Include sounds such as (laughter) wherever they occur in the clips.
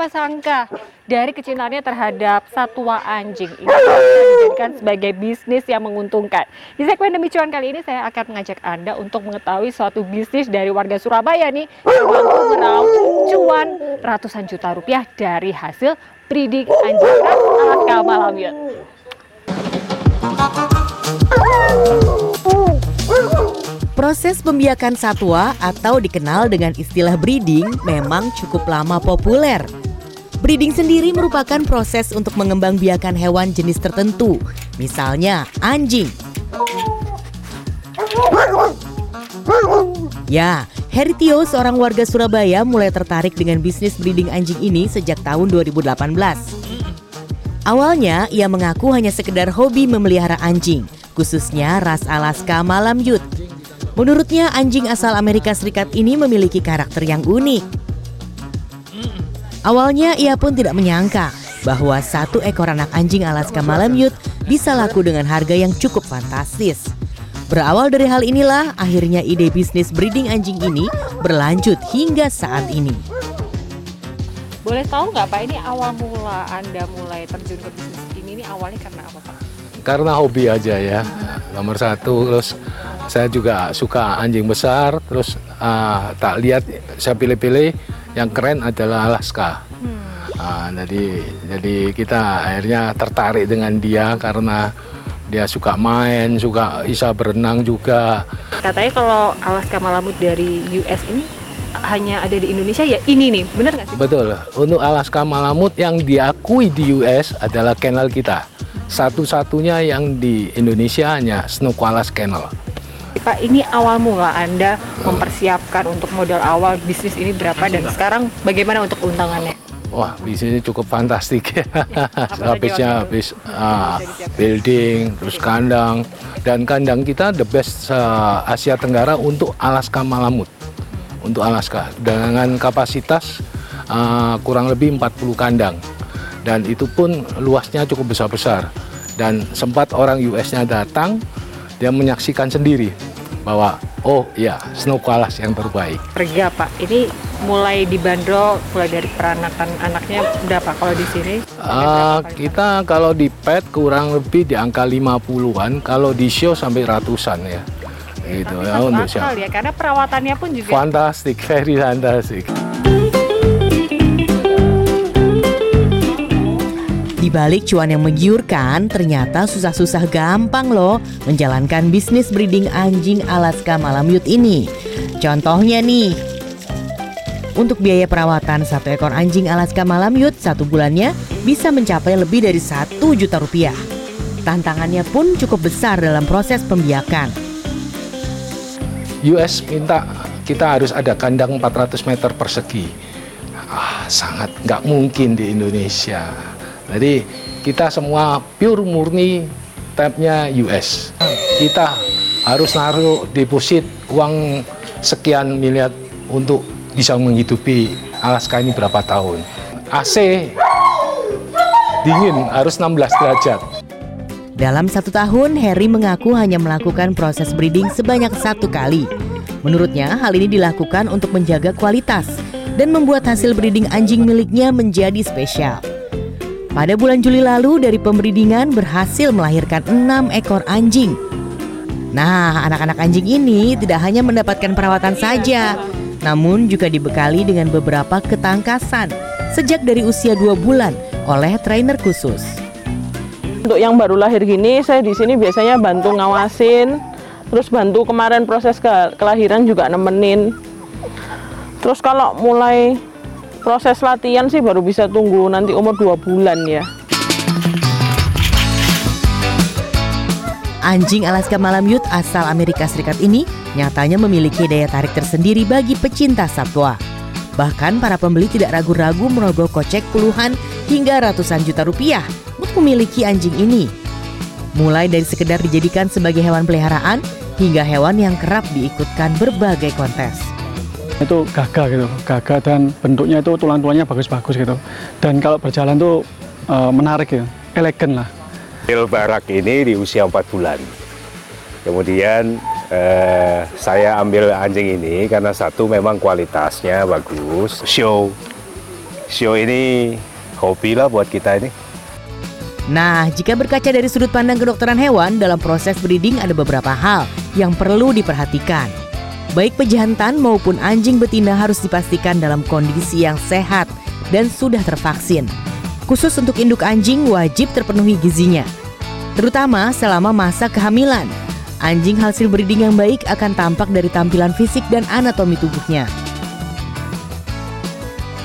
siapa sangka dari kecintaannya terhadap satwa anjing ini dijadikan sebagai bisnis yang menguntungkan. Di segmen demi cuan kali ini saya akan mengajak Anda untuk mengetahui suatu bisnis dari warga Surabaya nih yang mampu meraup cuan ratusan juta rupiah dari hasil breeding anjing ras Alaska Malamute. Proses pembiakan satwa atau dikenal dengan istilah breeding memang cukup lama populer. Breeding sendiri merupakan proses untuk mengembang biakan hewan jenis tertentu, misalnya anjing. Ya, Heri Tio, seorang warga Surabaya mulai tertarik dengan bisnis breeding anjing ini sejak tahun 2018. Awalnya, ia mengaku hanya sekedar hobi memelihara anjing, khususnya ras Alaska Malamute. Menurutnya, anjing asal Amerika Serikat ini memiliki karakter yang unik. Awalnya, ia pun tidak menyangka bahwa satu ekor anak anjing Alaska Malamute bisa laku dengan harga yang cukup fantastis. Berawal dari hal inilah, akhirnya ide bisnis breeding anjing ini berlanjut hingga saat ini. Boleh tahu nggak Pak, ini awal mula Anda mulai terjun ke bisnis ini, ini awalnya karena apa Pak? Karena hobi aja ya, nomor satu. Terus saya juga suka anjing besar, terus uh, tak lihat saya pilih-pilih yang keren adalah Alaska. Hmm. Uh, jadi jadi kita akhirnya tertarik dengan dia karena dia suka main, suka bisa berenang juga. Katanya kalau Alaska Malamute dari US ini hanya ada di Indonesia ya ini nih, benar nggak sih? Betul. Untuk Alaska Malamute yang diakui di US adalah kennel kita. Satu-satunya yang di Indonesia hanya Snow Koala Kennel. Pak, ini awal mula Anda mempersiapkan untuk modal awal bisnis ini berapa dan sekarang bagaimana untuk keuntungannya? Wah, bisnisnya cukup fantastik (laughs) ya. Habisnya habis uh, building, terus kandang, dan kandang kita the best uh, Asia Tenggara untuk Alaska Malamut. Untuk Alaska dengan kapasitas uh, kurang lebih 40 kandang. Dan itu pun luasnya cukup besar-besar. Dan sempat orang US-nya datang, dia menyaksikan sendiri bahwa oh ya Snow Koala yang terbaik. Pergi Pak, ini mulai dibanderol mulai dari peranakan anaknya berapa kalau di sini? Uh, kita kalau di pet kurang lebih di angka 50-an, kalau di show sampai ratusan ya. Gitu ya untuk show. ya karena perawatannya pun juga fantastik, (laughs) very fantastic. Di balik cuan yang menggiurkan, ternyata susah-susah gampang loh menjalankan bisnis breeding anjing Alaska Malamute ini. Contohnya nih, untuk biaya perawatan satu ekor anjing Alaska Malamute satu bulannya bisa mencapai lebih dari satu juta rupiah. Tantangannya pun cukup besar dalam proses pembiakan. US minta kita harus ada kandang 400 meter persegi. Ah, sangat nggak mungkin di Indonesia. Jadi kita semua pure murni tabnya US. Kita harus naruh deposit uang sekian miliar untuk bisa menghidupi Alaska ini berapa tahun. AC dingin harus 16 derajat. Dalam satu tahun, Harry mengaku hanya melakukan proses breeding sebanyak satu kali. Menurutnya, hal ini dilakukan untuk menjaga kualitas dan membuat hasil breeding anjing miliknya menjadi spesial. Pada bulan Juli lalu dari pembreedingan berhasil melahirkan enam ekor anjing. Nah, anak-anak anjing ini tidak hanya mendapatkan perawatan saja, namun juga dibekali dengan beberapa ketangkasan sejak dari usia dua bulan oleh trainer khusus. Untuk yang baru lahir gini, saya di sini biasanya bantu ngawasin, terus bantu kemarin proses ke kelahiran juga nemenin. Terus kalau mulai proses latihan sih baru bisa tunggu nanti umur dua bulan ya. Anjing Alaska Malamute asal Amerika Serikat ini nyatanya memiliki daya tarik tersendiri bagi pecinta satwa. Bahkan para pembeli tidak ragu-ragu merogoh kocek puluhan hingga ratusan juta rupiah untuk memiliki anjing ini. Mulai dari sekedar dijadikan sebagai hewan peliharaan hingga hewan yang kerap diikutkan berbagai kontes itu gagah gitu. Gagah dan bentuknya itu tulang-tulangnya bagus-bagus gitu. Dan kalau berjalan tuh e, menarik ya. Elegan lah. Il Barak ini di usia 4 bulan. Kemudian eh, saya ambil anjing ini karena satu memang kualitasnya bagus. Show. Show ini hobi lah buat kita ini. Nah, jika berkaca dari sudut pandang kedokteran hewan, dalam proses breeding ada beberapa hal yang perlu diperhatikan. Baik pejantan maupun anjing betina harus dipastikan dalam kondisi yang sehat dan sudah tervaksin. Khusus untuk induk anjing wajib terpenuhi gizinya, terutama selama masa kehamilan. Anjing hasil breeding yang baik akan tampak dari tampilan fisik dan anatomi tubuhnya.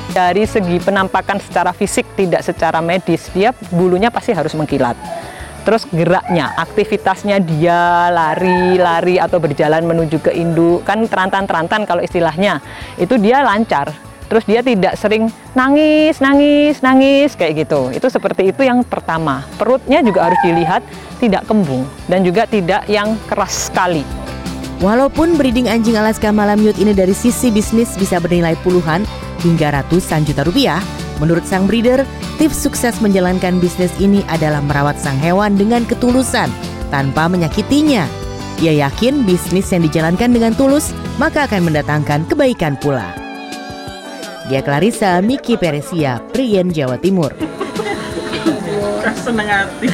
Dari segi penampakan secara fisik tidak secara medis, dia bulunya pasti harus mengkilat. Terus geraknya, aktivitasnya dia lari-lari atau berjalan menuju ke induk, kan terantan-terantan kalau istilahnya, itu dia lancar. Terus dia tidak sering nangis, nangis, nangis kayak gitu. Itu seperti itu yang pertama. Perutnya juga harus dilihat tidak kembung dan juga tidak yang keras sekali. Walaupun breeding anjing Alaska Malamute ini dari sisi bisnis bisa bernilai puluhan hingga ratusan juta rupiah, menurut sang breeder, tips sukses menjalankan bisnis ini adalah merawat sang hewan dengan ketulusan tanpa menyakitinya. Ia yakin bisnis yang dijalankan dengan tulus maka akan mendatangkan kebaikan pula. Dia Clarissa, Miki Peresia, Prien, Jawa Timur. Senang hati.